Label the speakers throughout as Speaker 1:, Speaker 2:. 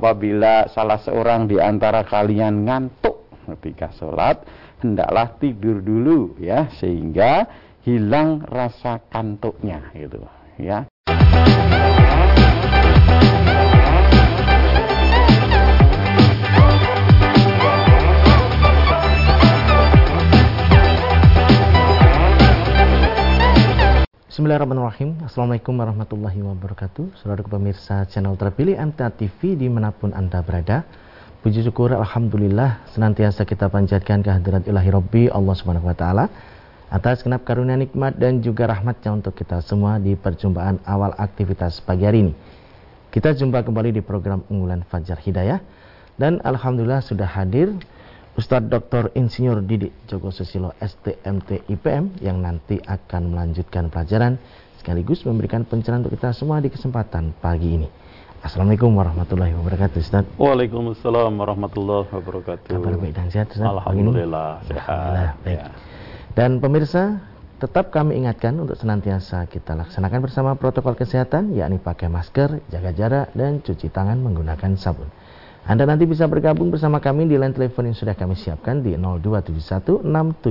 Speaker 1: apabila salah seorang di antara kalian ngantuk ketika sholat, hendaklah tidur dulu ya sehingga hilang rasa kantuknya gitu ya.
Speaker 2: Bismillahirrahmanirrahim. Assalamualaikum warahmatullahi wabarakatuh. Saudara pemirsa channel terpilih Anta TV di mana pun Anda berada Puji syukur Alhamdulillah Senantiasa kita panjatkan kehadirat ilahi Rabbi Allah subhanahu wa ta'ala Atas kenap karunia nikmat dan juga rahmatnya untuk kita semua Di perjumpaan awal aktivitas pagi hari ini. Kita jumpa kembali di program unggulan Fajar Hidayah. Dan Alhamdulillah sudah hadir Ustadz Dr. Insinyur Didik Joko Susilo STMT IPM yang nanti akan melanjutkan pelajaran sekaligus memberikan pencerahan untuk kita semua di kesempatan pagi ini. Assalamualaikum warahmatullahi wabarakatuh Ustaz.
Speaker 1: Waalaikumsalam warahmatullahi wabarakatuh.
Speaker 2: Kabar baik dan sehat Ustaz?
Speaker 1: Alhamdulillah sehat. Alhamdulillah, baik. Ya.
Speaker 2: Dan pemirsa, tetap kami ingatkan untuk senantiasa kita laksanakan bersama protokol kesehatan yakni pakai masker, jaga jarak dan cuci tangan menggunakan sabun. Anda nanti bisa bergabung bersama kami di line telepon yang sudah kami siapkan di 02716793000,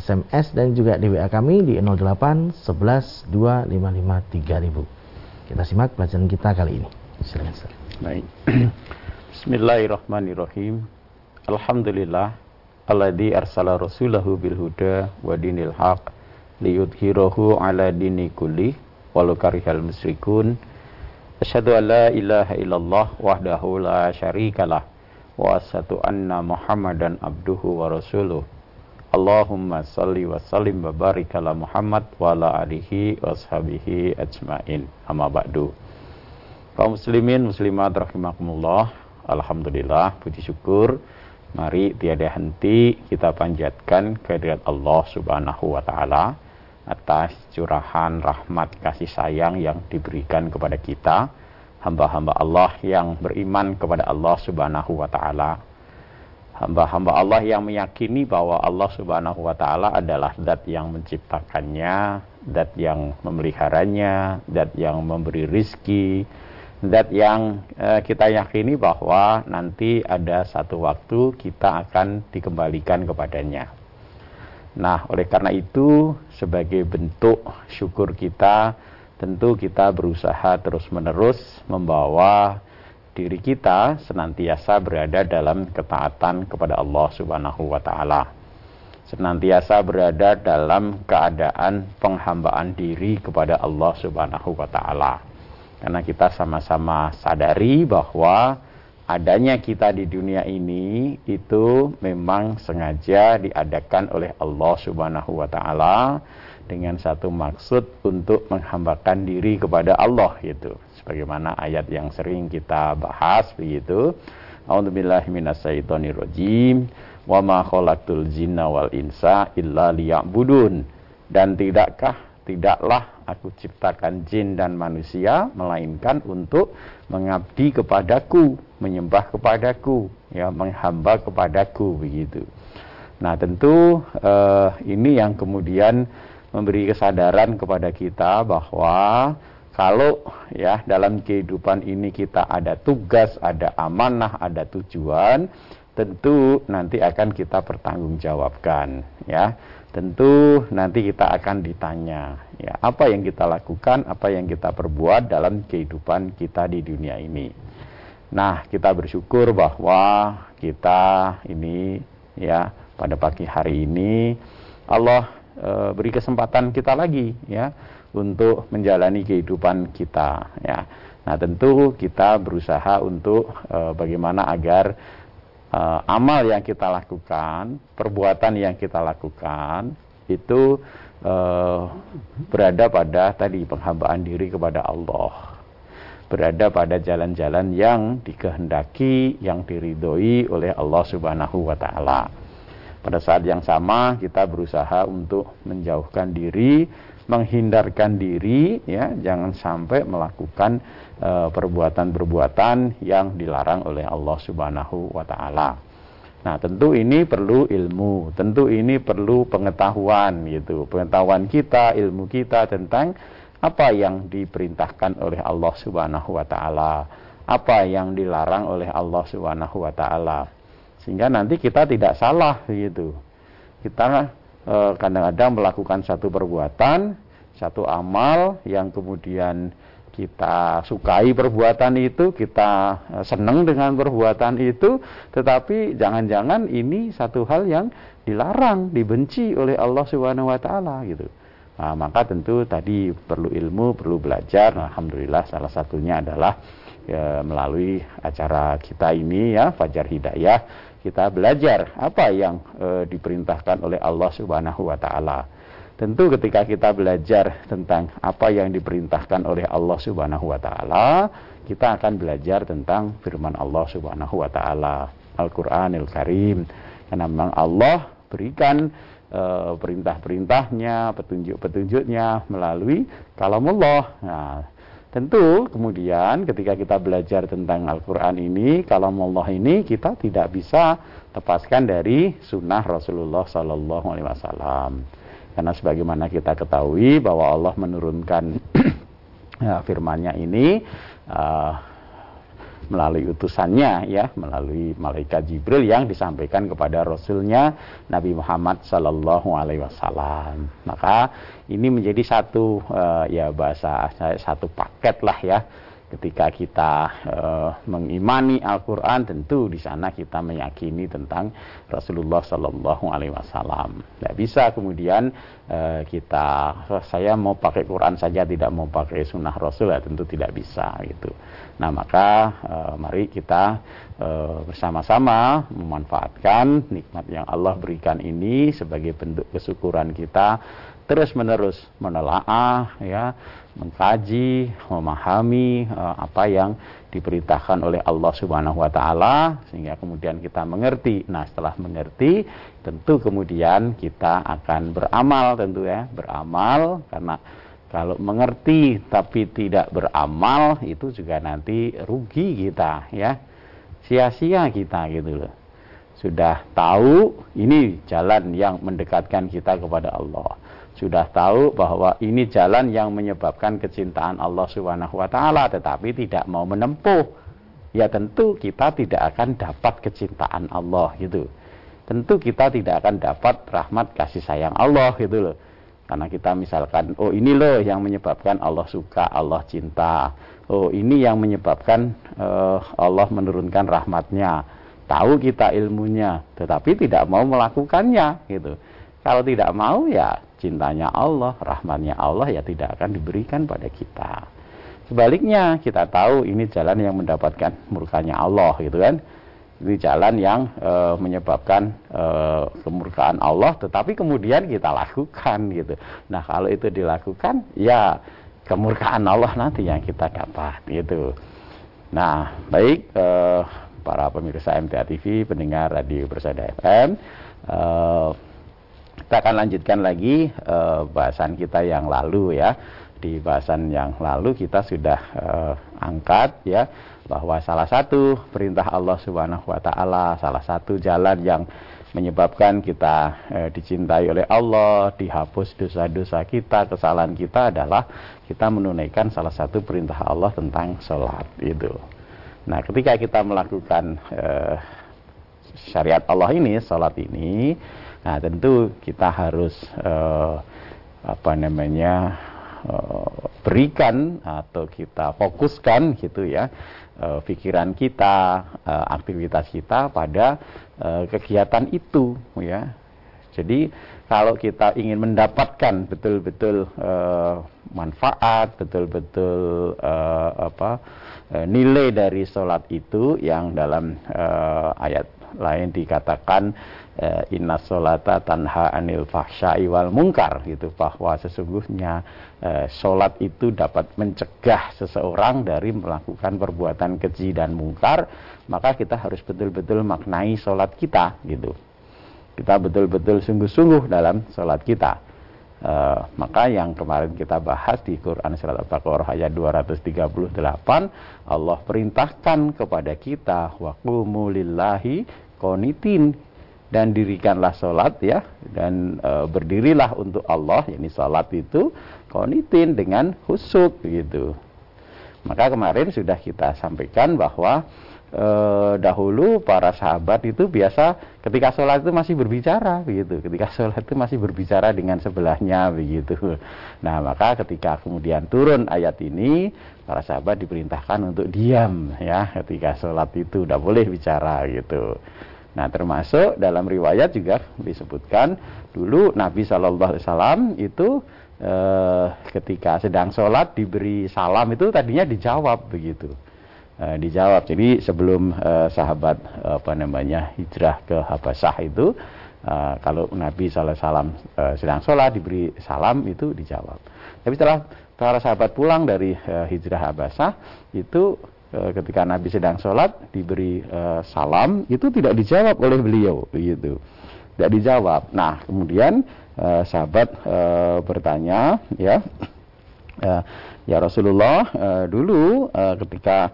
Speaker 2: SMS dan juga di WA kami di 08 11 Kita simak pelajaran kita kali ini. Silakan.
Speaker 1: Baik. Bismillahirrahmanirrahim. Alhamdulillah alladzi arsala rasulahu bil huda wa dinil haq liyudhhirahu ala dini kulli walau karihal musyrikun. Asyhadu an la ilaha illallah wahdahu la syarikalah wa asyhadu anna Muhammadan abduhu wa rasuluh. Allahumma salli wa sallim wa barik Muhammad wa ala alihi wa sahbihi ajmain. Amma ba'du. Kaum muslimin muslimat rahimakumullah. Alhamdulillah puji syukur mari tiada henti kita panjatkan kehadirat Allah Subhanahu wa taala atas curahan rahmat kasih sayang yang diberikan kepada kita hamba-hamba Allah yang beriman kepada Allah Subhanahu wa taala. Hamba-hamba Allah yang meyakini bahwa Allah Subhanahu wa taala adalah zat yang menciptakannya zat yang memeliharanya zat yang memberi rizki zat yang eh, kita yakini bahwa nanti ada satu waktu kita akan dikembalikan kepadanya Nah, oleh karena itu, sebagai bentuk syukur kita, tentu kita berusaha terus-menerus membawa diri kita senantiasa berada dalam ketaatan kepada Allah Subhanahu wa taala. Senantiasa berada dalam keadaan penghambaan diri kepada Allah Subhanahu wa taala. Karena kita sama-sama sadari bahwa adanya kita di dunia ini itu memang sengaja diadakan oleh Allah Subhanahu wa taala dengan satu maksud untuk menghambakan diri kepada Allah gitu. Sebagaimana ayat yang sering kita bahas begitu. A'udzubillahi minasyaitonirrajim. Wa ma khalaqtul jinna wal insa illa liya'budun. Dan tidakkah tidaklah aku ciptakan jin dan manusia melainkan untuk mengabdi kepadaku, menyembah kepadaku, ya menghamba kepadaku begitu. Nah, tentu uh, ini yang kemudian memberi kesadaran kepada kita bahwa kalau ya dalam kehidupan ini kita ada tugas, ada amanah, ada tujuan, tentu nanti akan kita pertanggungjawabkan ya tentu nanti kita akan ditanya ya apa yang kita lakukan, apa yang kita perbuat dalam kehidupan kita di dunia ini. Nah, kita bersyukur bahwa kita ini ya pada pagi hari ini Allah e, beri kesempatan kita lagi ya untuk menjalani kehidupan kita ya. Nah, tentu kita berusaha untuk e, bagaimana agar uh, amal yang kita lakukan, perbuatan yang kita lakukan itu uh, berada pada tadi penghambaan diri kepada Allah. Berada pada jalan-jalan yang dikehendaki, yang diridhoi oleh Allah Subhanahu wa taala. Pada saat yang sama kita berusaha untuk menjauhkan diri, menghindarkan diri ya, jangan sampai melakukan Eh, perbuatan-perbuatan yang dilarang oleh Allah Subhanahu wa taala. Nah, tentu ini perlu ilmu, tentu ini perlu pengetahuan gitu. Pengetahuan kita, ilmu kita tentang apa yang diperintahkan oleh Allah Subhanahu wa taala, apa yang dilarang oleh Allah Subhanahu wa taala. Sehingga nanti kita tidak salah begitu. Kita eh, kadang-kadang melakukan satu perbuatan, satu amal yang kemudian kita sukai perbuatan itu, kita eh, senang dengan perbuatan itu, tetapi jangan-jangan ini satu hal yang dilarang, dibenci oleh Allah Subhanahu wa taala gitu. Nah, maka tentu tadi perlu ilmu, perlu belajar. Nah, alhamdulillah salah satunya adalah ya, melalui acara kita ini ya Fajar Hidayah kita belajar apa yang e, diperintahkan oleh Allah Subhanahu wa taala. Tentu ketika kita belajar tentang apa yang diperintahkan oleh Allah Subhanahu wa taala, kita akan belajar tentang firman Allah Subhanahu wa taala, Al-Qur'anil Karim. Karena memang Allah berikan e, perintah-perintahnya, petunjuk-petunjuknya melalui kalamullah. Nah, Tentu kemudian ketika kita belajar tentang Al-Quran ini, kalau Allah ini kita tidak bisa lepaskan dari sunnah Rasulullah Sallallahu Alaihi Wasallam. Karena sebagaimana kita ketahui bahwa Allah menurunkan ya, firman-Nya ini uh, melalui utusannya ya melalui malaikat Jibril yang disampaikan kepada Rasulnya Nabi Muhammad Sallallahu Alaihi Wasallam. Maka ini menjadi satu uh, ya bahasa satu paket lah ya ketika kita uh, mengimani Al-Quran tentu di sana kita meyakini tentang Rasulullah Sallallahu Alaihi Wasallam. Tidak bisa kemudian uh, kita oh, saya mau pakai Quran saja tidak mau pakai Sunnah Rasul ya tentu tidak bisa gitu. Nah maka uh, mari kita uh, bersama-sama memanfaatkan nikmat yang Allah berikan ini sebagai bentuk kesyukuran kita terus menerus menelaah ya mengkaji, memahami uh, apa yang diperintahkan oleh Allah Subhanahu wa taala sehingga kemudian kita mengerti. Nah, setelah mengerti, tentu kemudian kita akan beramal tentu ya, beramal karena kalau mengerti tapi tidak beramal itu juga nanti rugi kita ya. Sia-sia kita gitu loh. Sudah tahu ini jalan yang mendekatkan kita kepada Allah sudah tahu bahwa ini jalan yang menyebabkan kecintaan Allah Subhanahu wa taala tetapi tidak mau menempuh. Ya tentu kita tidak akan dapat kecintaan Allah gitu. Tentu kita tidak akan dapat rahmat kasih sayang Allah gitu loh. Karena kita misalkan oh ini loh yang menyebabkan Allah suka Allah cinta. Oh ini yang menyebabkan uh, Allah menurunkan rahmatnya. Tahu kita ilmunya tetapi tidak mau melakukannya gitu. Kalau tidak mau ya cintanya Allah, rahmatnya Allah ya tidak akan diberikan pada kita. Sebaliknya kita tahu ini jalan yang mendapatkan murkanya Allah gitu kan. Ini jalan yang e, menyebabkan e, kemurkaan Allah tetapi kemudian kita lakukan gitu. Nah, kalau itu dilakukan ya kemurkaan Allah nanti yang kita dapat gitu. Nah, baik e, para pemirsa MTA TV, pendengar radio Bersada FM, kita akan lanjutkan lagi uh, bahasan kita yang lalu ya. Di bahasan yang lalu kita sudah uh, angkat ya bahwa salah satu perintah Allah Subhanahu wa taala, salah satu jalan yang menyebabkan kita eh, dicintai oleh Allah, dihapus dosa-dosa kita, kesalahan kita adalah kita menunaikan salah satu perintah Allah tentang sholat itu. Nah, ketika kita melakukan syariat Allah ini, sholat ini, Nah, tentu kita harus uh, apa namanya uh, berikan atau kita fokuskan gitu ya uh, pikiran kita, aktivitas kita pada kegiatan itu ya. Jadi kalau kita ingin mendapatkan betul-betul manfaat, betul-betul apa nilai dari sholat itu yang dalam ayat lain dikatakan eh, inna solata tanha anil fahsyai wal mungkar gitu bahwa sesungguhnya eh, solat itu dapat mencegah seseorang dari melakukan perbuatan keji dan mungkar maka kita harus betul-betul maknai solat kita gitu. Kita betul-betul sungguh-sungguh dalam solat kita. Uh, maka yang kemarin kita bahas di Quran Surat Al-Baqarah ayat 238 Allah perintahkan kepada kita waqumu lillahi konitin dan dirikanlah sholat ya. Dan e, berdirilah untuk Allah. Ini sholat itu konitin dengan husuk gitu. Maka kemarin sudah kita sampaikan bahwa eh, dahulu para sahabat itu biasa ketika sholat itu masih berbicara begitu. Ketika sholat itu masih berbicara dengan sebelahnya begitu. Nah maka ketika kemudian turun ayat ini para sahabat diperintahkan untuk diam ya ketika sholat itu. Tidak boleh bicara gitu Nah termasuk dalam riwayat juga disebutkan dulu Nabi Shallallahu Alaihi Wasallam itu eh, ketika sedang sholat diberi salam itu tadinya dijawab begitu uh, dijawab. Jadi sebelum uh, sahabat uh, apa namanya hijrah ke Habasyah itu uh, kalau Nabi SAW uh, sedang sholat diberi salam itu dijawab. Tapi setelah para sahabat pulang dari uh, hijrah Habasyah itu ketika Nabi sedang sholat diberi uh, salam itu tidak dijawab oleh beliau begitu. Tidak dijawab. Nah kemudian uh, sahabat uh, bertanya ya. Ya Rasulullah dulu ketika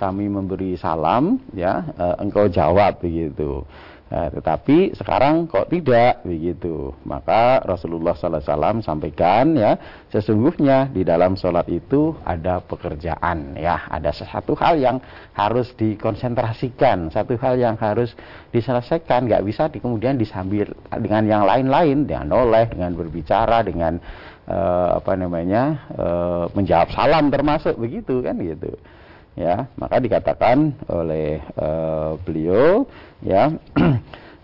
Speaker 1: kami memberi salam ya engkau jawab begitu uh, tetapi sekarang kok tidak begitu. Maka Rasulullah SAW sampaikan ya sesungguhnya di dalam sholat itu ada pekerjaan ya. Ada sesuatu hal yang harus dikonsentrasikan satu hal yang harus diselesaikan. Nggak bisa di, kemudian disambil dengan yang lain-lain dengan oleh dengan berbicara dengan uh, apa namanya uh, menjawab salam termasuk begitu kan gitu ya maka dikatakan oleh uh, beliau ya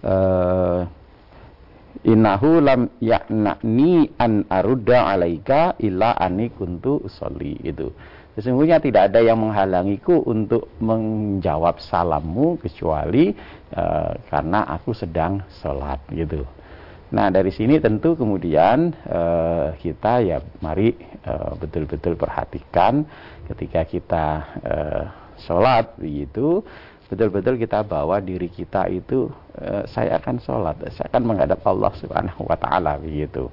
Speaker 1: uh, innahu lam ya'nani an arudda alaika illa ani kuntu usolli itu sesungguhnya tidak ada yang menghalangiku untuk menjawab salammu kecuali uh, karena aku sedang sholat gitu. Nah dari sini tentu kemudian uh, kita ya mari betul-betul uh, perhatikan ketika kita uh, sholat begitu betul-betul kita bawa diri kita itu uh, saya akan sholat saya akan menghadap Allah subhanahu wa taala begitu.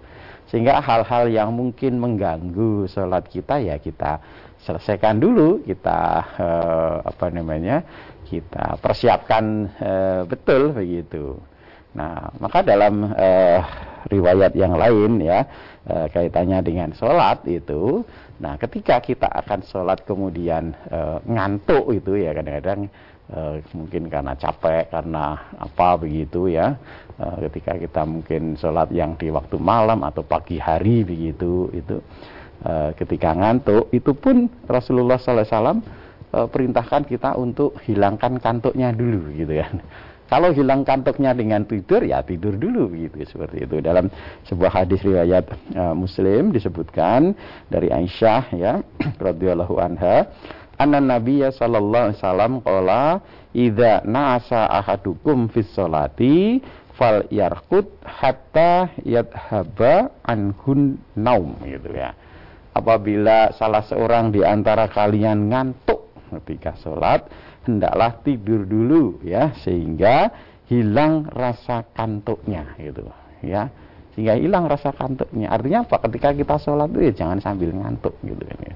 Speaker 1: Sehingga hal-hal yang mungkin mengganggu sholat kita ya kita selesaikan dulu kita uh, apa namanya kita persiapkan uh, betul begitu Nah, maka dalam eh, riwayat yang lain ya eh, kaitannya dengan sholat itu, nah ketika kita akan sholat kemudian eh, ngantuk itu ya kadang-kadang eh, mungkin karena capek karena apa begitu ya, eh, ketika kita mungkin sholat yang di waktu malam atau pagi hari begitu itu, eh, ketika ngantuk itu pun Rasulullah SAW eh, perintahkan kita untuk hilangkan kantuknya dulu gitu ya. Kalau hilang kantuknya dengan tidur, ya tidur dulu begitu seperti itu. Dalam sebuah hadis riwayat uh, Muslim disebutkan dari Aisyah ya radhiyallahu anha, anna Nabiya sallallahu alaihi wasallam qala idza na'asa ahadukum fis salati fal yarqut hatta yadhaba anhun naum gitu ya. Apabila salah seorang di antara kalian ngantuk ketika sholat, hendaklah tidur dulu ya sehingga hilang rasa kantuknya gitu ya. Sehingga hilang rasa kantuknya. Artinya apa? Ketika kita sholat itu ya jangan sambil ngantuk gitu kan ya.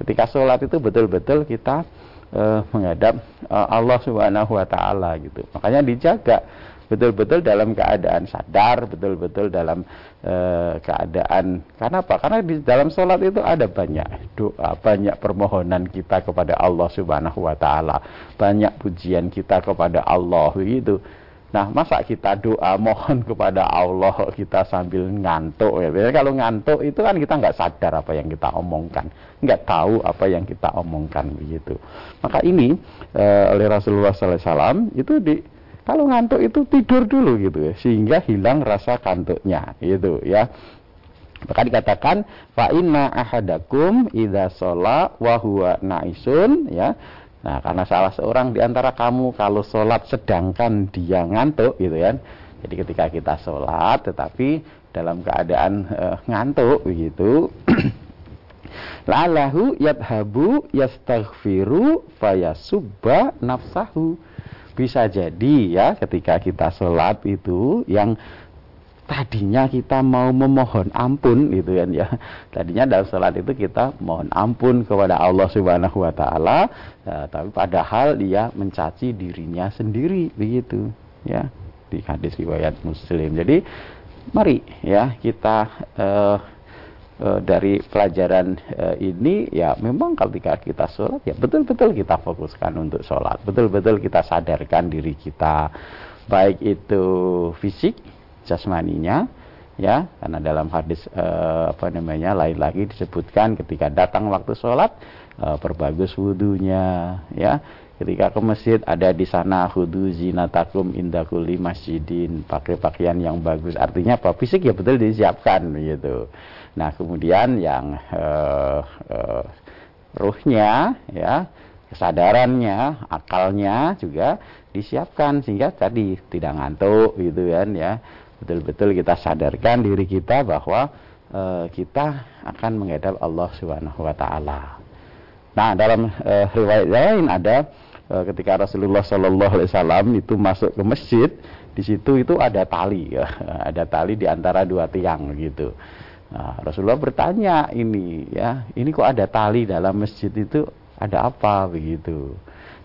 Speaker 1: Ketika sholat itu betul-betul kita uh, menghadap uh, Allah Subhanahu Wa Taala gitu. Makanya dijaga betul-betul dalam keadaan sadar, betul-betul dalam e, keadaan karena apa? Karena di dalam sholat itu ada banyak doa, banyak permohonan kita kepada Allah Subhanahu wa taala, banyak pujian kita kepada Allah begitu. Nah, masa kita doa mohon kepada Allah kita sambil ngantuk ya. Biasanya kalau ngantuk itu kan kita nggak sadar apa yang kita omongkan, nggak tahu apa yang kita omongkan begitu. Maka ini e, oleh Rasulullah SAW itu di kalau ngantuk itu tidur dulu gitu ya, sehingga hilang rasa kantuknya gitu ya. Maka dikatakan fa inna ahadakum idza sholat wa huwa naisun ya. Nah, karena salah seorang di antara kamu kalau sholat sedangkan dia ngantuk gitu ya. Jadi ketika kita sholat tetapi dalam keadaan uh, ngantuk begitu lalahu yadhabu yastaghfiru fayasubba nafsahu bisa jadi ya ketika kita sholat itu yang tadinya kita mau memohon ampun gitu kan ya. Tadinya dalam sholat itu kita mohon ampun kepada Allah Subhanahu Wa Taala ya, tapi padahal dia mencaci dirinya sendiri begitu ya di hadis riwayat Muslim. Jadi mari ya kita uh, dari pelajaran e, ini ya memang ketika kita sholat ya betul-betul kita fokuskan untuk sholat. Betul-betul kita sadarkan diri kita. Baik itu fisik jasmaninya ya. Karena dalam hadis e, apa namanya lain lagi disebutkan ketika datang waktu sholat e, perbagus wudhunya ya ketika ke masjid ada di sana hudu zinatakum indakuli masjidin. Pakai pakaian yang bagus. Artinya apa? Fisik ya betul disiapkan begitu. Nah kemudian yang uh, uh, ruhnya ya kesadarannya akalnya juga disiapkan sehingga tadi tidak ngantuk gitu kan ya. Betul-betul kita sadarkan diri kita bahwa uh, kita akan menghadap Allah Subhanahu wa taala. Nah, dalam uh, riwayat lain ada ketika Rasulullah Shallallahu Alaihi Wasallam itu masuk ke masjid di situ itu ada tali ya. Ada tali di antara dua tiang gitu. Nah, Rasulullah bertanya ini ya ini kok ada tali dalam masjid itu? Ada apa? Begitu.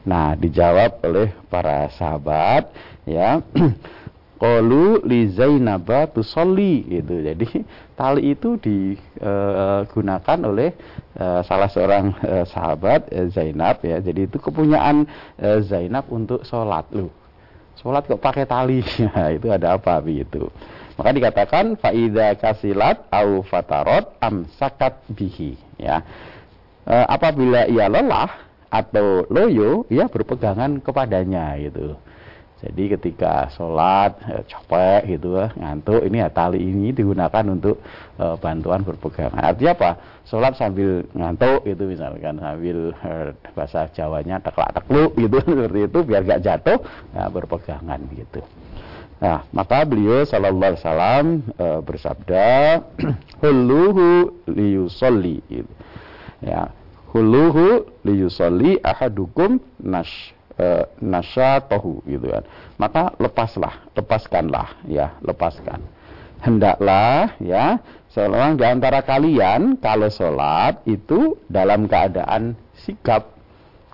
Speaker 1: Nah dijawab oleh para sahabat ya Qalu li Zainaba tusolli gitu. Jadi tali itu digunakan oleh uh, salah seorang uh, sahabat Zainab ya. Jadi itu kepunyaan Zainab untuk sholat lu. Sholat kok pakai tali? Ya, itu ada apa begitu. Maka dikatakan faida kasilat au fatarot amsakat bihi ya. Apabila ia lelah atau loyo, ia berpegangan kepadanya gitu. Jadi ketika sholat eh, capek gitu ya, ngantuk ini ya tali ini digunakan untuk eh, bantuan berpegangan. Artinya apa? Sholat sambil ngantuk gitu misalkan sambil eh, bahasa Jawanya teklak tekluk gitu seperti itu biar gak jatuh ya, berpegangan gitu. Nah, maka beliau sallallahu alaihi wasallam e, bersabda, "Huluhu liyusolli." Gitu. Ya, huluhu liyusolli ahadukum nash e, nasyatahu gitu kan. Maka lepaslah, lepaskanlah ya, lepaskan. Hendaklah ya seorang di antara kalian kalau sholat itu dalam keadaan sikap,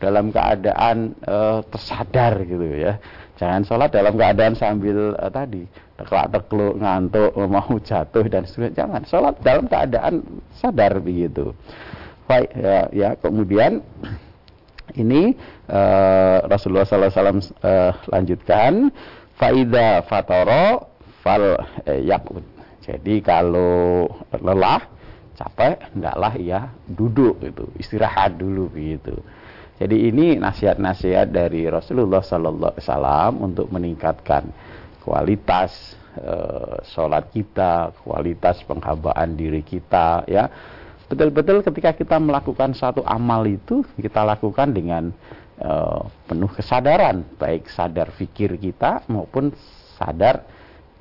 Speaker 1: dalam keadaan e, tersadar gitu ya. Jangan sholat dalam keadaan sambil e, tadi teklak tekluk ngantuk mau jatuh dan sebagainya. Jangan sholat dalam keadaan sadar begitu. Baik ya, ya kemudian ini uh, Rasulullah SAW uh, lanjutkan faida fatoro fal eh, yakut. Jadi kalau lelah, capek, hendaklah ya duduk itu, istirahat dulu begitu. Jadi ini nasihat-nasihat dari Rasulullah Sallallahu Alaihi Wasallam untuk meningkatkan kualitas uh, sholat kita, kualitas penghambaan diri kita, ya betul-betul ketika kita melakukan satu amal itu kita lakukan dengan uh, penuh kesadaran baik sadar fikir kita maupun sadar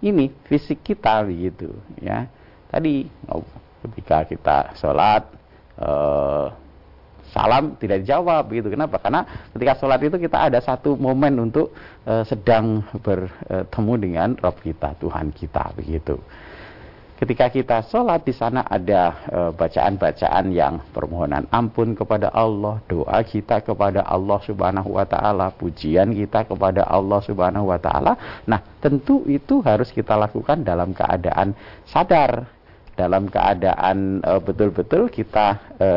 Speaker 1: ini fisik kita begitu ya. Tadi oh, ketika kita sholat uh, salam tidak dijawab begitu. Kenapa? Karena ketika sholat itu kita ada satu momen untuk uh, sedang bertemu dengan Rob kita Tuhan kita begitu ketika kita sholat di sana ada eh, bacaan-bacaan e, yang permohonan ampun kepada Allah, doa kita kepada Allah Subhanahu wa taala, pujian kita kepada Allah Subhanahu wa taala. Nah, tentu itu harus kita lakukan dalam keadaan sadar, dalam keadaan eh, betul-betul kita e,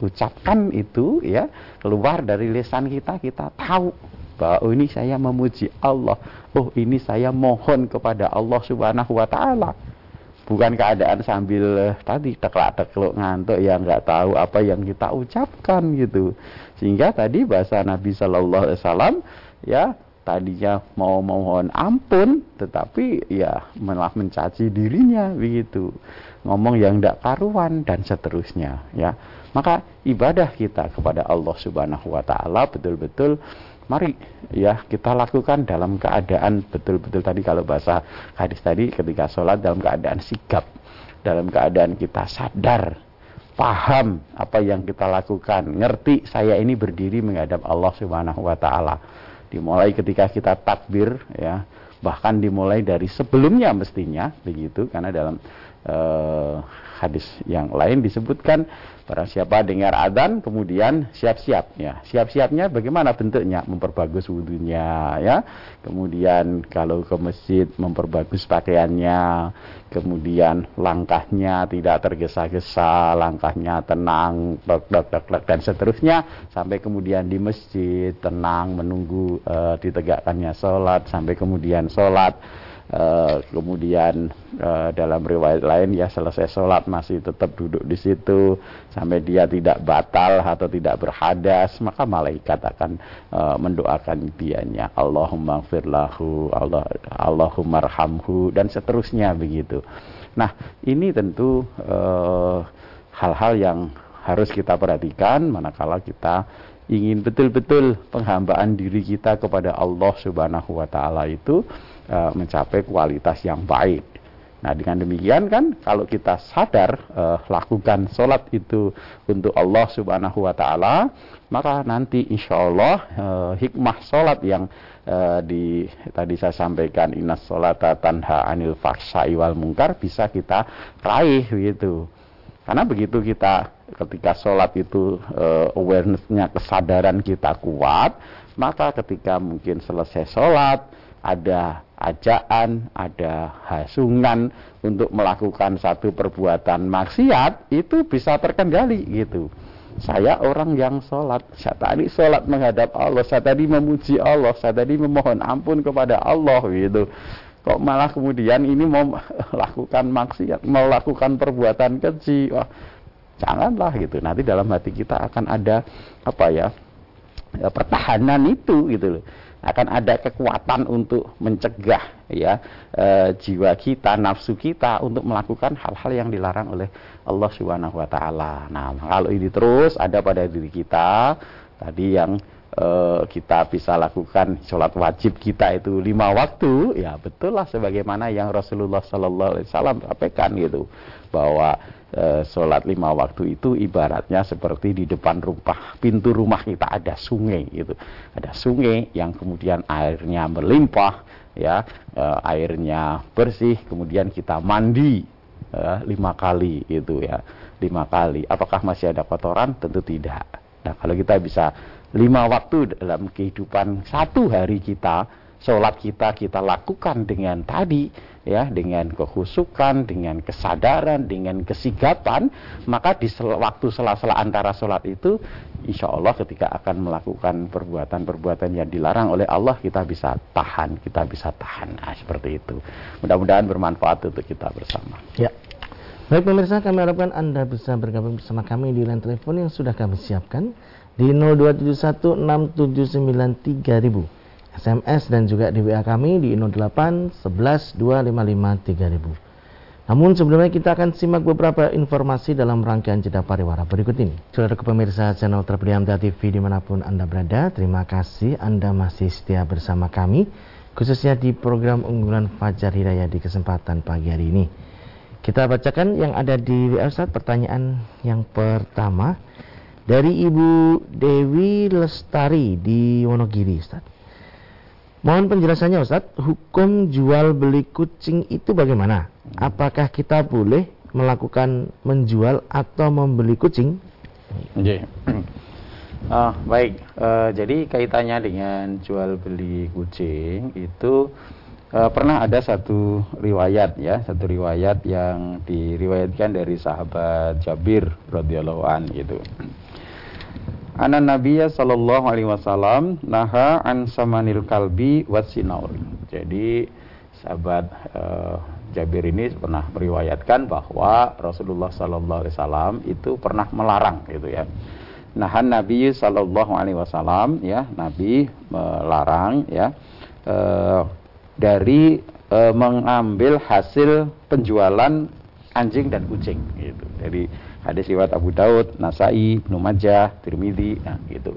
Speaker 1: ucapkan itu ya, keluar dari lisan kita, kita tahu bahwa oh ini saya memuji Allah, oh ini saya mohon kepada Allah Subhanahu wa taala bukan keadaan sambil uh, tadi teklak tekluk ngantuk yang nggak tahu apa yang kita ucapkan gitu. Sehingga tadi bahasa Nabi Shallallahu Alaihi Wasallam ya tadinya mau mohon ampun tetapi ya malah mencaci dirinya begitu. Ngomong yang tidak karuan dan seterusnya ya. Maka ibadah kita kepada Allah Subhanahu Wa Taala betul-betul mari ya kita lakukan dalam keadaan betul-betul tadi kalau bahasa hadis tadi ketika sholat dalam keadaan sigap dalam keadaan kita sadar paham apa yang kita lakukan ngerti saya ini berdiri menghadap Allah Subhanahu wa taala. Dimulai ketika kita takbir ya bahkan dimulai dari sebelumnya mestinya begitu karena dalam uh, hadis yang lain disebutkan Barang siapa dengar adzan kemudian siap-siap ya. Siap-siapnya bagaimana bentuknya? Memperbagus wudhunya ya. Kemudian kalau ke masjid memperbagus pakaiannya. Kemudian langkahnya tidak tergesa-gesa, langkahnya tenang, dok dok dok dok dan seterusnya sampai kemudian di masjid tenang menunggu uh, ditegakkannya sholat sampai kemudian sholat Uh, kemudian uh, dalam riwayat lain ya selesai sholat masih tetap duduk di situ sampai dia tidak batal atau tidak berhadas maka malaikat akan uh, mendoakan dianya Allahumma firlahu Allah Allahumma dan seterusnya begitu. Nah ini tentu hal-hal yang harus kita perhatikan manakala kita ingin betul-betul penghambaan diri kita kepada Allah Subhanahu wa taala itu uh, mencapai kualitas yang baik. Nah dengan demikian kan kalau kita sadar uh, lakukan sholat itu untuk Allah Subhanahu Wa Taala maka nanti insya Allah uh, hikmah sholat yang uh, di tadi saya sampaikan inas sholat tanha anil faksai wal mungkar bisa kita raih gitu. Karena begitu kita ketika sholat itu uh, awarenessnya kesadaran kita kuat maka ketika mungkin selesai sholat ada ajaan, ada hasungan untuk melakukan satu perbuatan maksiat itu bisa terkendali gitu. Saya orang yang sholat, saya tadi sholat menghadap Allah, saya tadi memuji Allah, saya tadi memohon ampun kepada Allah gitu. Kok malah kemudian ini mau melakukan maksiat, melakukan perbuatan keji, wah janganlah gitu. Nanti dalam hati kita akan ada apa ya, ya pertahanan itu gitu loh akan ada kekuatan untuk mencegah ya e, jiwa kita, nafsu kita untuk melakukan hal-hal yang dilarang oleh Allah Subhanahu wa taala. Nah, kalau ini terus ada pada diri kita tadi yang e, kita bisa lakukan sholat wajib kita itu lima waktu, ya betul lah sebagaimana yang Rasulullah Sallallahu Alaihi Wasallam sampaikan gitu. Bahwa e, sholat lima waktu itu ibaratnya seperti di depan rumah pintu rumah kita. Ada sungai gitu. Ada sungai yang kemudian airnya melimpah ya e, airnya bersih kemudian kita mandi e, lima kali itu ya. Lima kali. Apakah masih ada kotoran? Tentu tidak. Nah kalau kita bisa lima waktu dalam kehidupan satu hari kita sholat kita kita lakukan dengan tadi ya dengan kehusukan, dengan kesadaran, dengan kesigapan, maka di sel waktu sela-sela antara sholat itu, insya Allah ketika akan melakukan perbuatan-perbuatan yang dilarang oleh Allah, kita bisa tahan, kita bisa tahan. Nah, seperti itu. Mudah-mudahan bermanfaat untuk kita bersama.
Speaker 2: Ya. Baik pemirsa, kami harapkan Anda bisa bergabung bersama kami di line telepon yang sudah kami siapkan di 02716793000. SMS dan juga di WA kami di 08 11 255 3000. Namun sebelumnya kita akan simak beberapa informasi dalam rangkaian jeda pariwara berikut ini. Saudara pemirsa channel terpilih MTA TV di mana pun Anda berada, terima kasih Anda masih setia bersama kami, khususnya di program unggulan Fajar Hidayah di kesempatan pagi hari ini. Kita bacakan yang ada di WA pertanyaan yang pertama dari Ibu Dewi Lestari di Wonogiri Ustaz. Mohon penjelasannya Ustaz, hukum jual beli kucing itu bagaimana? Apakah kita boleh melakukan menjual atau membeli kucing?
Speaker 1: Okay. Oh, baik, uh, jadi kaitannya dengan jual beli kucing itu uh, pernah ada satu riwayat ya, satu riwayat yang diriwayatkan dari sahabat Jabir radhiyallahu gitu. Ana Nabiya sallallahu alaihi wasallam naha an samanil kalbi wasinaur. Jadi sahabat uh, Jabir ini pernah meriwayatkan bahwa Rasulullah sallallahu alaihi wasallam itu pernah melarang gitu ya. Nahan Nabi sallallahu alaihi wasallam ya, Nabi melarang ya uh, dari uh, mengambil hasil penjualan anjing dan kucing gitu. Jadi Hadis riwayat Abu Daud, Nasai, Ibnu Majah, Tirmidzi, nah gitu.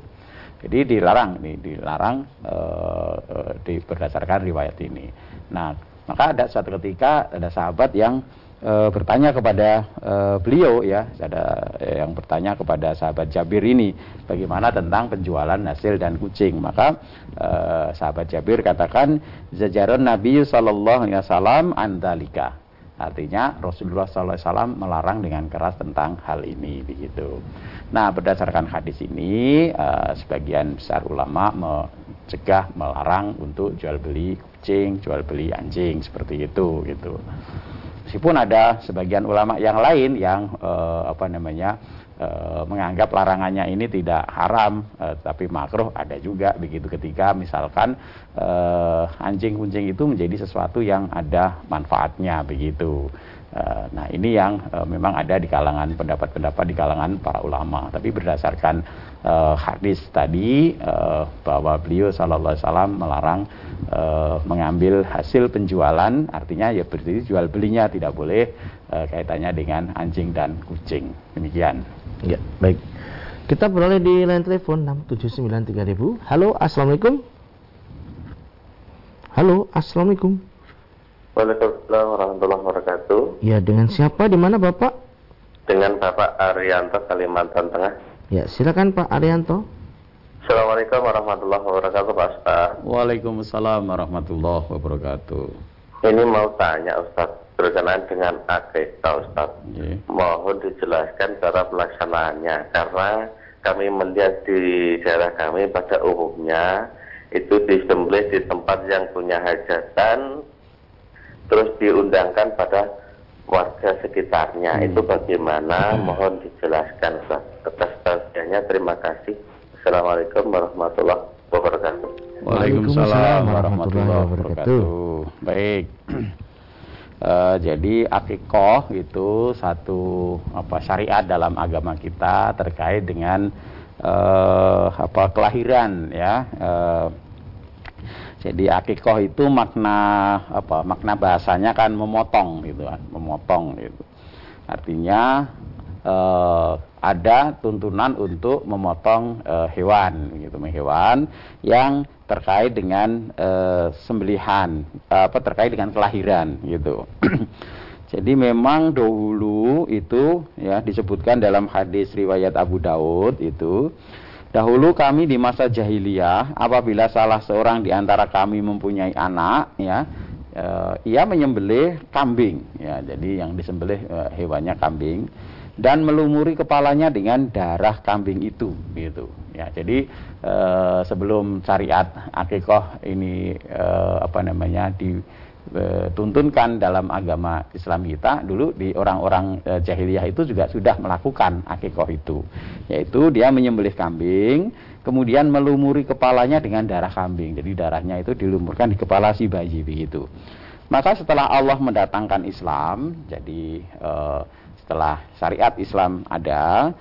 Speaker 1: Jadi dilarang ini, dilarang uh, di, berdasarkan riwayat ini. Nah, maka ada suatu ketika ada sahabat yang uh, bertanya kepada uh, beliau ya, ada yang bertanya kepada sahabat Jabir ini bagaimana tentang penjualan hasil dan kucing. Maka uh, sahabat Jabir katakan zajaran Nabi sallallahu alaihi wasallam andalika. Artinya Rasulullah SAW melarang dengan keras tentang hal ini begitu. Nah berdasarkan hadis ini uh, sebagian besar ulama mencegah melarang untuk jual beli kucing, jual beli anjing seperti itu gitu. Meskipun ada sebagian ulama yang lain yang uh, apa namanya menganggap larangannya ini tidak haram e, tapi makruh ada juga begitu. Ketika misalkan e, anjing kucing itu menjadi sesuatu yang ada manfaatnya begitu. Nah ini yang memang ada di kalangan pendapat-pendapat di kalangan para ulama. Tapi berdasarkan hadis tadi bahwa beliau Shallallahu Alaihi Wasallam melarang mengambil hasil penjualan artinya ya berarti jual belinya tidak boleh kaitannya dengan anjing dan kucing. Demikian
Speaker 2: Ya, baik. Kita beralih di line telepon 6793000. Halo, Assalamualaikum. Halo, Assalamualaikum.
Speaker 3: Waalaikumsalam warahmatullahi wabarakatuh.
Speaker 2: Ya, dengan siapa? Di mana Bapak?
Speaker 3: Dengan Bapak Arianto Kalimantan Tengah.
Speaker 2: Ya, silakan Pak Arianto.
Speaker 3: Assalamualaikum warahmatullahi wabarakatuh Pak Ustaz.
Speaker 1: Waalaikumsalam warahmatullahi wabarakatuh.
Speaker 3: Ini mau tanya Ustaz berkenaan dengan akikah Ustaz. Yeah. Mohon dijelaskan cara pelaksanaannya karena kami melihat di daerah kami pada umumnya itu disembelih di tempat yang punya hajatan terus diundangkan pada warga sekitarnya. Hmm. Itu bagaimana? Hmm. Mohon dijelaskan Ustaz. Atas tausiahnya terima kasih. Assalamualaikum warahmatullahi wabarakatuh.
Speaker 1: Waalaikumsalam warahmatullahi wabarakatuh. Baik. Uh, jadi akikoh itu satu apa syariat dalam agama kita terkait dengan uh, apa kelahiran ya. Uh, jadi akikoh itu makna apa makna bahasanya kan memotong gitu kan, memotong gitu. Artinya ada tuntunan untuk memotong uh, hewan gitu hewan yang terkait dengan uh, sembelihan apa terkait dengan kelahiran gitu. Jadi memang dahulu itu ya disebutkan dalam hadis riwayat Abu Daud itu dahulu kami di masa jahiliyah apabila salah seorang di antara kami mempunyai anak ya uh, ia menyembelih kambing ya. Jadi yang disembelih uh, hewannya kambing dan melumuri kepalanya dengan darah kambing itu gitu. Ya jadi e, sebelum syariat akikoh ini e, apa namanya dituntunkan dalam agama Islam kita dulu di orang-orang e, jahiliyah itu juga sudah melakukan akikoh itu. Yaitu dia menyembelih kambing kemudian melumuri kepalanya dengan darah kambing. Jadi darahnya itu dilumurkan di kepala si bayi begitu. Maka setelah Allah mendatangkan Islam jadi e, setelah syariat Islam ada,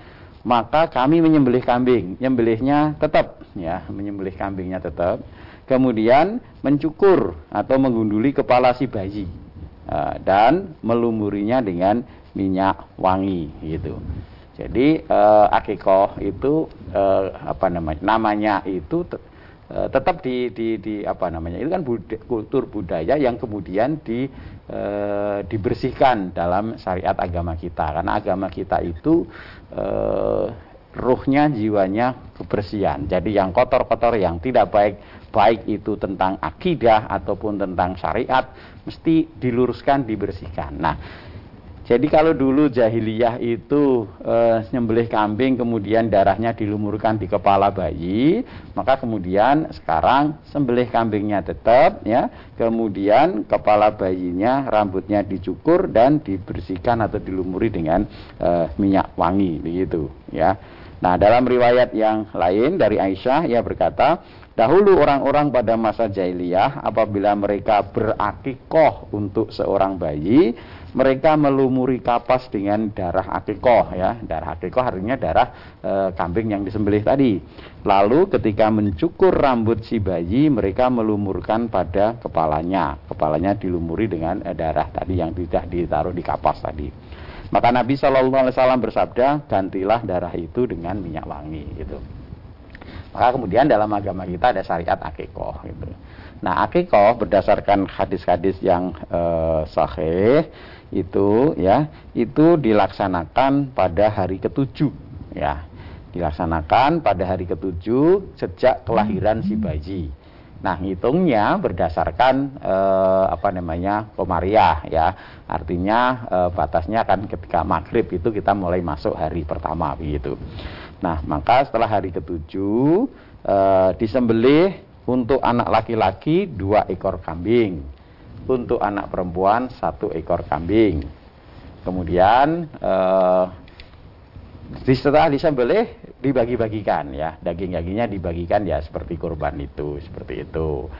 Speaker 1: maka kami menyembelih kambing. Nyembelihnya tetap ya, menyembelih kambingnya tetap. Kemudian mencukur atau menggunduli kepala si bayi uh, dan melumurinya dengan minyak wangi gitu. Jadi uh, akikoh itu uh, apa namanya? Namanya itu Eh, tetap di, di, di apa namanya itu kan bud kultur budaya yang kemudian di, e, dibersihkan dalam syariat agama kita. Karena agama kita itu e, ruhnya jiwanya kebersihan. Jadi yang kotor-kotor yang tidak baik baik itu tentang akidah ataupun tentang syariat mesti diluruskan dibersihkan. Nah jadi kalau dulu jahiliyah itu e, nyembelih kambing kemudian darahnya dilumurkan di kepala bayi, maka kemudian sekarang sembelih kambingnya tetap ya, kemudian kepala bayinya rambutnya dicukur dan dibersihkan atau dilumuri dengan e, minyak wangi begitu ya. Nah, dalam riwayat yang lain dari Aisyah ia berkata, Dahulu orang-orang pada masa jahiliyah apabila mereka berakikoh untuk seorang bayi, mereka melumuri kapas dengan darah akikoh ya. Darah akikoh artinya darah e, kambing yang disembelih tadi. Lalu ketika mencukur rambut si bayi, mereka melumurkan pada kepalanya. Kepalanya dilumuri dengan e, darah tadi yang tidak ditaruh di kapas tadi. Maka Nabi Shallallahu Alaihi Wasallam bersabda, gantilah darah itu dengan minyak wangi gitu. Maka kemudian dalam agama kita ada syariat akikoh gitu. Nah akikoh berdasarkan hadis-hadis yang uh, sahih itu ya itu dilaksanakan pada hari ketujuh ya dilaksanakan pada hari ketujuh sejak kelahiran si bayi Nah, ngitungnya berdasarkan eh, apa namanya komariah ya. Artinya eh, batasnya kan ketika maghrib itu kita mulai masuk hari pertama begitu. Nah, maka setelah hari ketujuh eh, disembelih untuk anak laki-laki dua ekor kambing, untuk anak perempuan satu ekor kambing. Kemudian eh, setelah disembelih dibagi-bagikan ya daging-dagingnya dibagikan ya seperti kurban itu seperti itu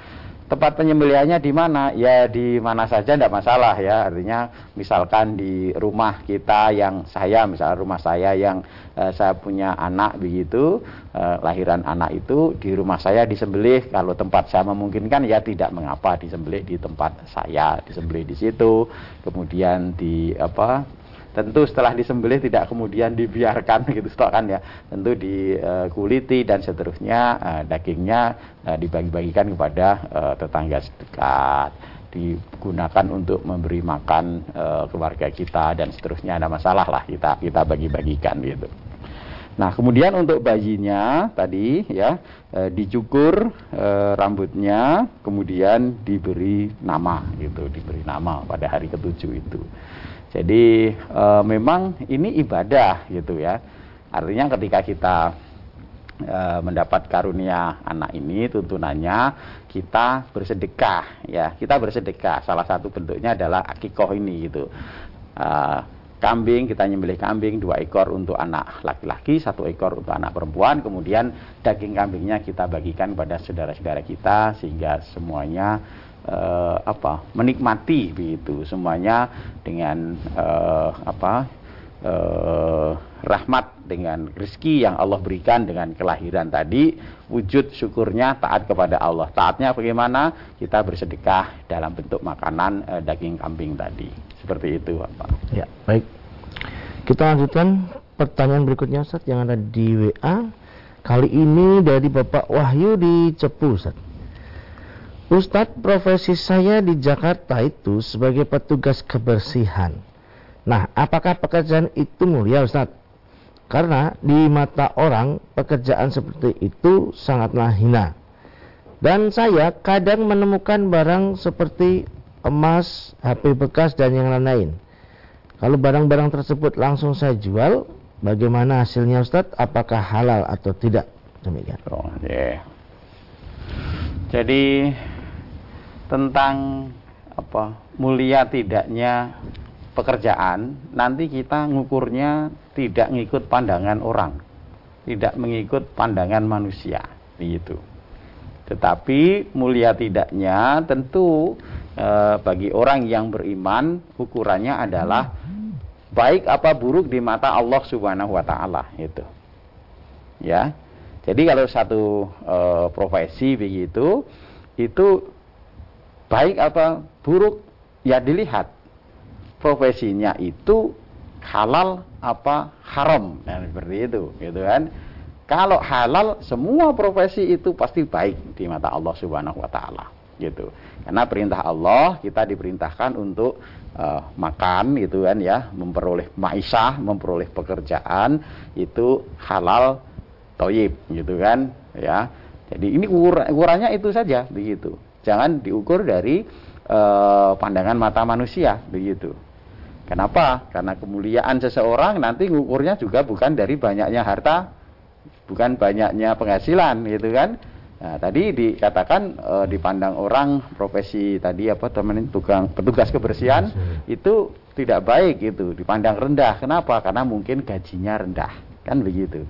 Speaker 1: tempat penyembelihannya di mana? Ya di mana saja tidak masalah ya. Artinya misalkan di rumah kita yang saya misalnya rumah saya yang eh, saya punya anak begitu eh, lahiran anak itu di rumah saya disembelih. Kalau tempat saya memungkinkan ya tidak. Mengapa disembelih di tempat saya? Disembelih di situ kemudian di apa tentu setelah disembelih tidak kemudian dibiarkan gitu kan ya. Tentu dikuliti dan seterusnya uh, dagingnya uh, dibagi-bagikan kepada uh, tetangga sedekat. Digunakan untuk memberi makan keluarga kita dan seterusnya. Ada masalah lah kita kita bagi-bagikan gitu. Nah, kemudian untuk bayinya tadi ya dicukur rambutnya, kemudian diberi nama gitu, diberi nama pada hari ketujuh itu. Jadi e, memang ini ibadah gitu ya. Artinya ketika kita e, mendapat karunia anak ini tuntunannya kita bersedekah ya. Kita bersedekah. Salah satu bentuknya adalah akikoh ini gitu. E, kambing kita nyembelih kambing dua ekor untuk anak laki-laki satu ekor untuk anak perempuan kemudian daging kambingnya kita bagikan pada saudara-saudara kita sehingga semuanya uh, apa menikmati begitu semuanya dengan uh, apa uh, rahmat dengan rezeki yang Allah berikan dengan kelahiran tadi wujud syukurnya taat kepada Allah. Taatnya bagaimana? Kita bersedekah dalam bentuk makanan uh, daging kambing tadi. Seperti itu Bapak.
Speaker 2: Ya baik. Kita lanjutkan pertanyaan berikutnya Ustaz yang ada di WA kali ini dari Bapak Wahyu di Cepu Ustaz Ustadz, profesi saya di Jakarta itu sebagai petugas kebersihan. Nah, apakah pekerjaan itu mulia Ustadz? Karena di mata orang pekerjaan seperti itu sangatlah hina. Dan saya kadang menemukan barang seperti emas, HP bekas dan yang lain-lain. Kalau barang-barang tersebut langsung saya jual, bagaimana hasilnya Ustadz? Apakah halal atau tidak? Demikian.
Speaker 1: Oh, yeah. Jadi tentang apa mulia tidaknya pekerjaan nanti kita ngukurnya tidak mengikut pandangan orang tidak mengikut pandangan manusia begitu. Tetapi mulia tidaknya tentu e, bagi orang yang beriman ukurannya adalah baik apa buruk di mata Allah Subhanahu wa taala itu ya jadi kalau satu e, profesi begitu itu baik apa buruk ya dilihat. Profesinya itu halal apa haram. Nah, seperti itu gitu kan. Kalau halal semua profesi itu pasti baik di mata Allah Subhanahu wa taala gitu. Karena perintah Allah kita diperintahkan untuk uh, makan gitu kan ya. Memperoleh maisha memperoleh pekerjaan itu halal toyib gitu kan ya. Jadi ini ukurannya itu saja begitu jangan diukur dari uh, pandangan mata manusia begitu. Kenapa? Karena kemuliaan seseorang nanti ngukurnya juga bukan dari banyaknya harta, bukan banyaknya penghasilan gitu kan. Nah, tadi dikatakan e, dipandang orang profesi tadi apa teman tukang petugas kebersihan itu tidak baik itu, dipandang rendah. Kenapa? Karena mungkin gajinya rendah, kan begitu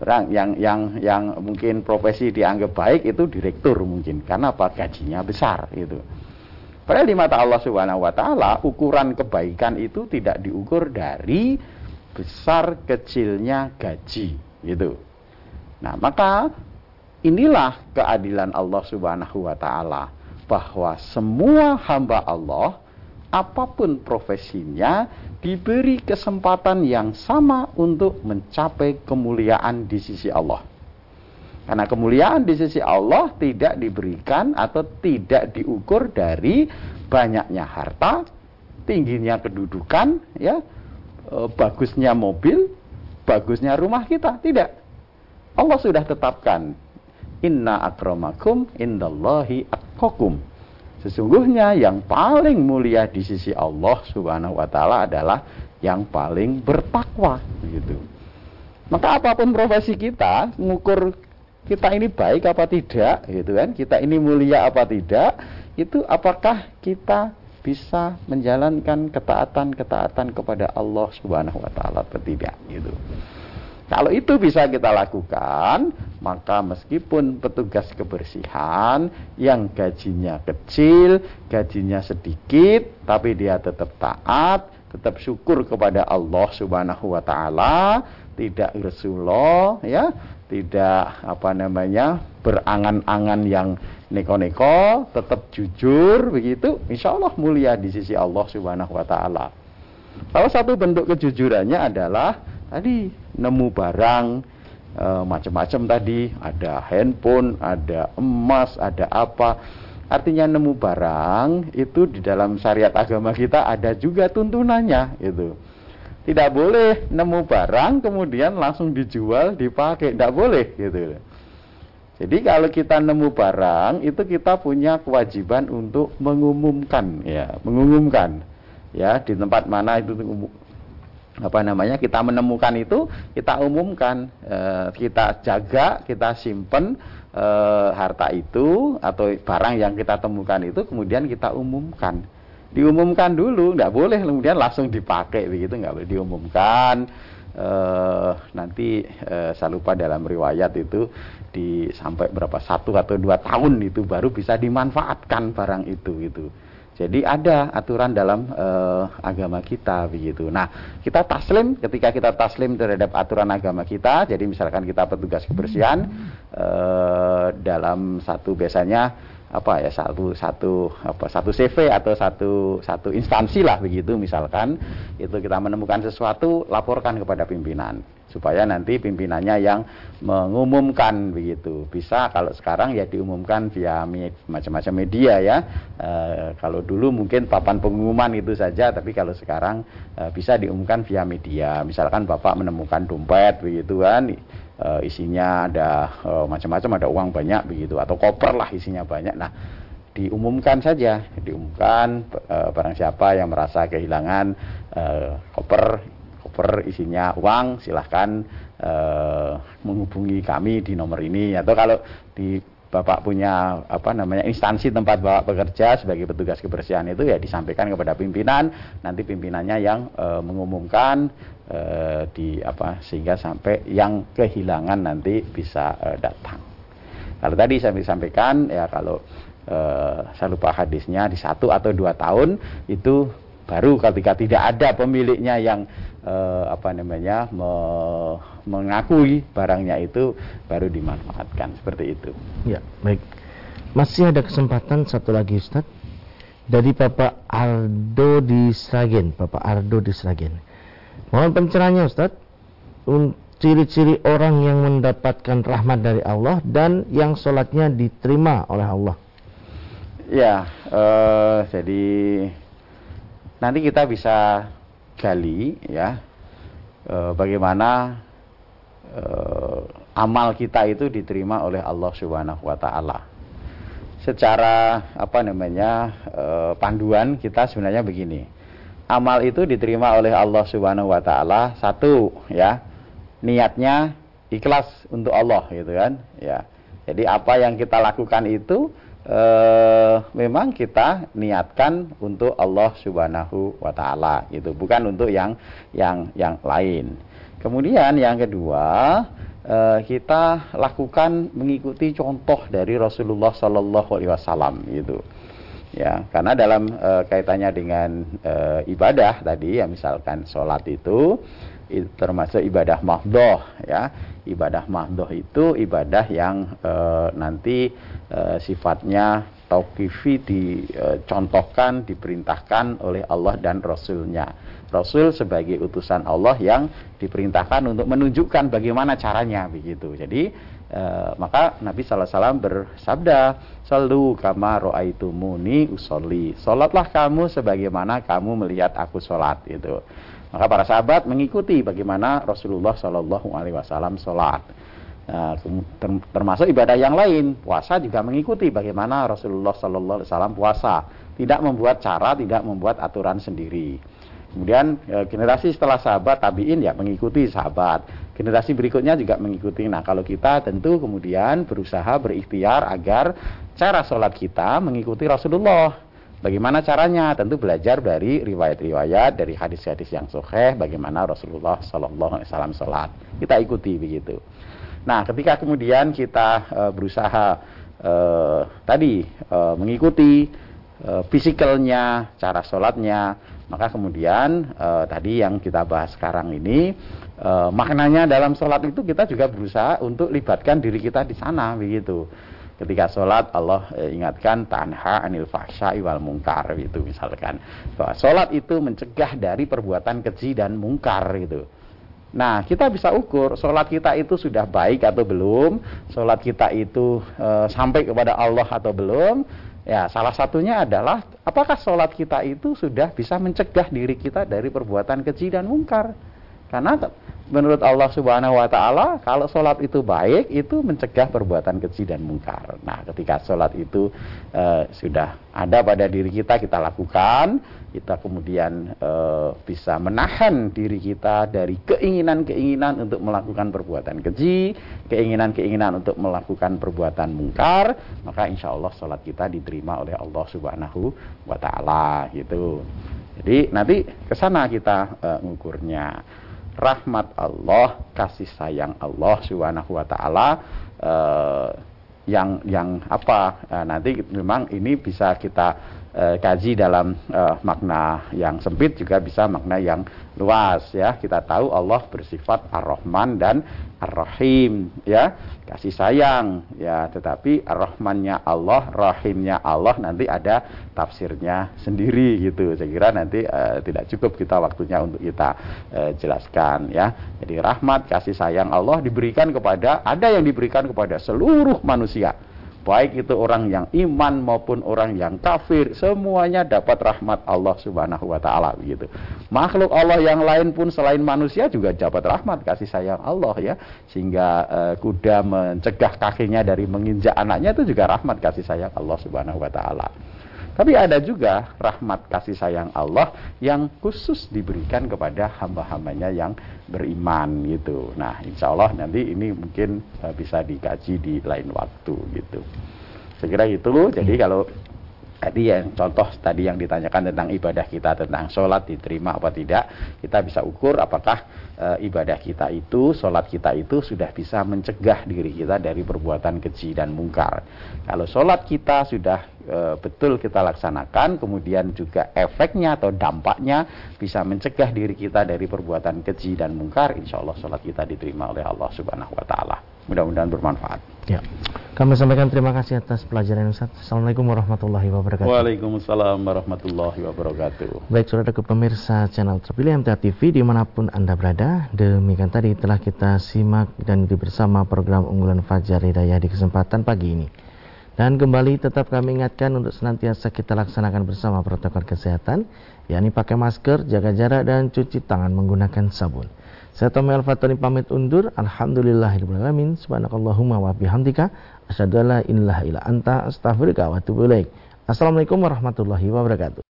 Speaker 1: orang yang yang yang mungkin profesi dianggap baik itu direktur mungkin karena apa gajinya besar itu. Padahal di mata Allah Subhanahu wa taala ukuran kebaikan itu tidak diukur dari besar kecilnya gaji gitu. Nah, maka inilah keadilan Allah Subhanahu wa taala bahwa semua hamba Allah apa pun profesinya diberi kesempatan yang sama untuk mencapai kemuliaan di sisi Allah. Karena kemuliaan di sisi Allah tidak diberikan atau tidak diukur dari banyaknya harta, tingginya kedudukan, ya, e, bagusnya mobil, bagusnya rumah kita, tidak. Allah sudah tetapkan inna akramakum indallahi atqakum sesungguhnya yang paling mulia di sisi Allah Subhanahu wa taala adalah yang paling bertakwa gitu maka apa pun profesi kita mengukur kita ini baik apa tidak gitu kan kita ini mulia apa tidak itu apakah kita bisa menjalankan ketaatan-ketaatan kepada Allah Subhanahu wa taala atau tidak gitu. Kalau itu bisa kita lakukan, maka meskipun petugas kebersihan yang gajinya kecil, gajinya sedikit, tapi dia tetap taat, tetap syukur kepada Allah Subhanahu wa taala, tidak Rasulullah ya, tidak apa namanya berangan-angan yang neko-neko, tetap jujur begitu, insya Allah mulia di sisi Allah Subhanahu wa taala. Salah satu bentuk kejujurannya adalah tadi nemu barang e, macam-macam tadi, ada handphone, ada emas, ada apa. Artinya nemu barang itu di dalam syariat agama kita ada juga tuntunannya itu. Tidak boleh nemu barang kemudian langsung dijual, dipakai, tidak boleh gitu. Jadi kalau kita nemu barang itu kita punya kewajiban untuk mengumumkan ya, mengumumkan ya di tempat mana itu apa namanya? Kita menemukan itu kita umumkan e, kita jaga kita simpen e, harta itu atau barang yang kita temukan itu kemudian kita umumkan. Diumumkan dulu nggak boleh kemudian langsung dipakai begitu nggak boleh diumumkan. Uh, nanti uh, saya lupa dalam riwayat itu di sampai berapa satu atau dua tahun itu baru bisa dimanfaatkan barang itu gitu. Jadi ada aturan dalam uh, agama kita begitu. Nah, kita taslim ketika kita taslim terhadap aturan agama kita, jadi misalkan kita petugas kebersihan uh, dalam satu biasanya apa ya satu satu apa satu CV atau satu satu instansi lah begitu misalkan itu kita menemukan sesuatu laporkan kepada pimpinan. Supaya nanti pimpinannya yang mengumumkan begitu. Bisa kalau sekarang ya diumumkan via macam-macam media ya. E, kalau dulu mungkin papan pengumuman itu saja tapi kalau sekarang e, bisa diumumkan via media. Misalkan bapak menemukan dompet begitu kan uh, isinya ada uh, macam-macam ada uang banyak begitu atau koper lah isinya banyak. Nah diumumkan saja diumumkan uh, barang siapa yang merasa kehilangan uh, koper koper isinya uang silahkan uh, menghubungi kami di nomor ini. Atau kalau di Bapak punya apa namanya instansi tempat Bapak bekerja sebagai petugas kebersihan itu ya disampaikan kepada pimpinan, nanti pimpinannya yang e, mengumumkan e, di apa sehingga sampai yang kehilangan nanti bisa e, datang. Kalau tadi saya disampaikan ya kalau e, saya lupa hadisnya di satu atau dua tahun itu baru ketika tidak ada pemiliknya yang eh, apa namanya me, mengakui barangnya itu baru dimanfaatkan seperti itu.
Speaker 2: Ya, baik. Masih ada kesempatan satu lagi Ustaz dari Bapak Ardo di Sragen, Bapak Ardo di Sragen. Mohon pencerahannya Ustaz ciri-ciri orang yang mendapatkan rahmat dari Allah dan yang sholatnya diterima oleh Allah.
Speaker 1: Ya, uh, jadi nanti kita bisa gali ya e, bagaimana e, amal kita itu diterima oleh Allah Subhanahu wa taala. Secara apa namanya panduan kita sebenarnya begini. Amal itu diterima oleh Allah Subhanahu wa taala satu ya. Niatnya ikhlas untuk Allah gitu kan ya. Jadi apa yang kita lakukan itu eh, memang kita niatkan untuk Allah Subhanahu wa taala gitu, bukan untuk yang yang yang lain. Kemudian yang kedua, eh, kita lakukan mengikuti contoh dari Rasulullah Sallallahu alaihi wasallam gitu. Ya, karena dalam e, kaitannya dengan e, ibadah tadi ya misalkan sholat itu termasuk ibadah mahdoh ya. Ibadah mahdoh itu ibadah yang e, nanti e, sifatnya tauqifi dicontohkan diperintahkan oleh Allah dan Rasulnya. Rasul sebagai utusan Allah yang diperintahkan untuk menunjukkan bagaimana caranya begitu. Jadi e, maka Nabi SAW bersabda selalu kama ro'aitumuni usolli Sholatlah kamu sebagaimana kamu melihat aku sholat itu maka para sahabat mengikuti bagaimana Rasulullah Shallallahu Alaihi Wasallam sholat. Nah, termasuk ibadah yang lain, puasa juga mengikuti bagaimana Rasulullah Sallallahu Alaihi Wasallam puasa, tidak membuat cara, tidak membuat aturan sendiri. Kemudian e, generasi setelah sahabat tabiin ya mengikuti sahabat. Generasi berikutnya juga mengikuti. Nah kalau kita tentu kemudian berusaha berikhtiar agar cara sholat kita mengikuti Rasulullah. Bagaimana caranya? Tentu belajar dari riwayat-riwayat, dari hadis-hadis yang sahih, bagaimana Rasulullah Sallallahu Alaihi Wasallam sholat. Kita ikuti begitu. Nah, ketika kemudian kita e, berusaha e, tadi e, mengikuti e, fisikalnya, cara sholatnya, maka kemudian e, tadi yang kita bahas sekarang ini e, maknanya dalam sholat itu kita juga berusaha untuk libatkan diri kita di sana begitu ketika sholat Allah eh, ingatkan tanha anil fahsya wal mungkar itu misalkan bahwa sholat itu mencegah dari perbuatan keji dan mungkar gitu Nah, kita bisa ukur sholat kita itu sudah baik atau belum, sholat kita itu e, sampai kepada Allah atau belum. Ya, salah satunya adalah apakah sholat kita itu sudah bisa mencegah diri kita dari perbuatan keji dan mungkar. Karena menurut Allah Subhanahu wa taala kalau sholat itu baik itu mencegah perbuatan keji dan mungkar. Nah, ketika sholat itu e, sudah ada pada diri kita kita lakukan, kita kemudian e, bisa menahan diri kita dari keinginan-keinginan untuk melakukan perbuatan keji, keinginan-keinginan untuk melakukan perbuatan mungkar, maka insya Allah sholat kita diterima oleh Allah Subhanahu wa taala gitu. Jadi nanti ke sana kita e, ngukurnya rahmat Allah, kasih sayang Allah Subhanahu wa taala uh, yang yang apa uh, nanti memang ini bisa kita uh, kaji dalam uh, makna yang sempit juga bisa makna yang luas ya. Kita tahu Allah bersifat Ar-Rahman dan Ar-Rahim ya, kasih sayang ya, tetapi Ar-Rahmannya Allah, Rahimnya Allah nanti ada tafsirnya sendiri gitu. Saya kira nanti uh, tidak cukup kita waktunya untuk kita uh, jelaskan ya. Jadi rahmat kasih sayang Allah diberikan kepada ada yang diberikan kepada seluruh manusia baik itu orang yang iman maupun orang yang kafir semuanya dapat rahmat Allah Subhanahu wa taala begitu. Makhluk Allah yang lain pun selain manusia juga dapat rahmat kasih sayang Allah ya. Sehingga uh, kuda mencegah kakinya dari menginjak anaknya itu juga rahmat kasih sayang Allah Subhanahu wa taala. Tapi ada juga rahmat kasih sayang Allah yang khusus diberikan kepada hamba-hambanya yang beriman gitu. Nah, insya Allah nanti ini mungkin uh, bisa dikaji di lain waktu gitu. Kira itu. Jadi hmm. kalau tadi yang contoh tadi yang ditanyakan tentang ibadah kita tentang sholat diterima apa tidak kita bisa ukur apakah e, ibadah kita itu sholat kita itu sudah bisa mencegah diri kita dari perbuatan keji dan mungkar kalau sholat kita sudah betul kita laksanakan kemudian juga efeknya atau dampaknya bisa mencegah diri kita dari perbuatan keji dan mungkar insya Allah sholat kita diterima oleh Allah subhanahu wa ta'ala mudah-mudahan bermanfaat
Speaker 2: ya kami sampaikan terima kasih atas pelajaran Ustaz. Assalamualaikum warahmatullahi wabarakatuh.
Speaker 1: Waalaikumsalam warahmatullahi wabarakatuh.
Speaker 2: Baik, saudara ke pemirsa channel terpilih MTA TV di mana pun Anda berada. Demikian tadi telah kita simak dan di bersama program unggulan Fajar Hidayah di kesempatan pagi ini. Dan kembali tetap kami ingatkan untuk senantiasa kita laksanakan bersama protokol kesehatan, yakni pakai masker, jaga jarak, dan cuci tangan menggunakan sabun. Saya Tommy Al-Fatani pamit undur. Alhamdulillahirrahmanirrahim. Subhanakallahumma wa bihamdika. Asyhadu an la anta astaghfiruka wa atubu. Assalamualaikum warahmatullahi wabarakatuh.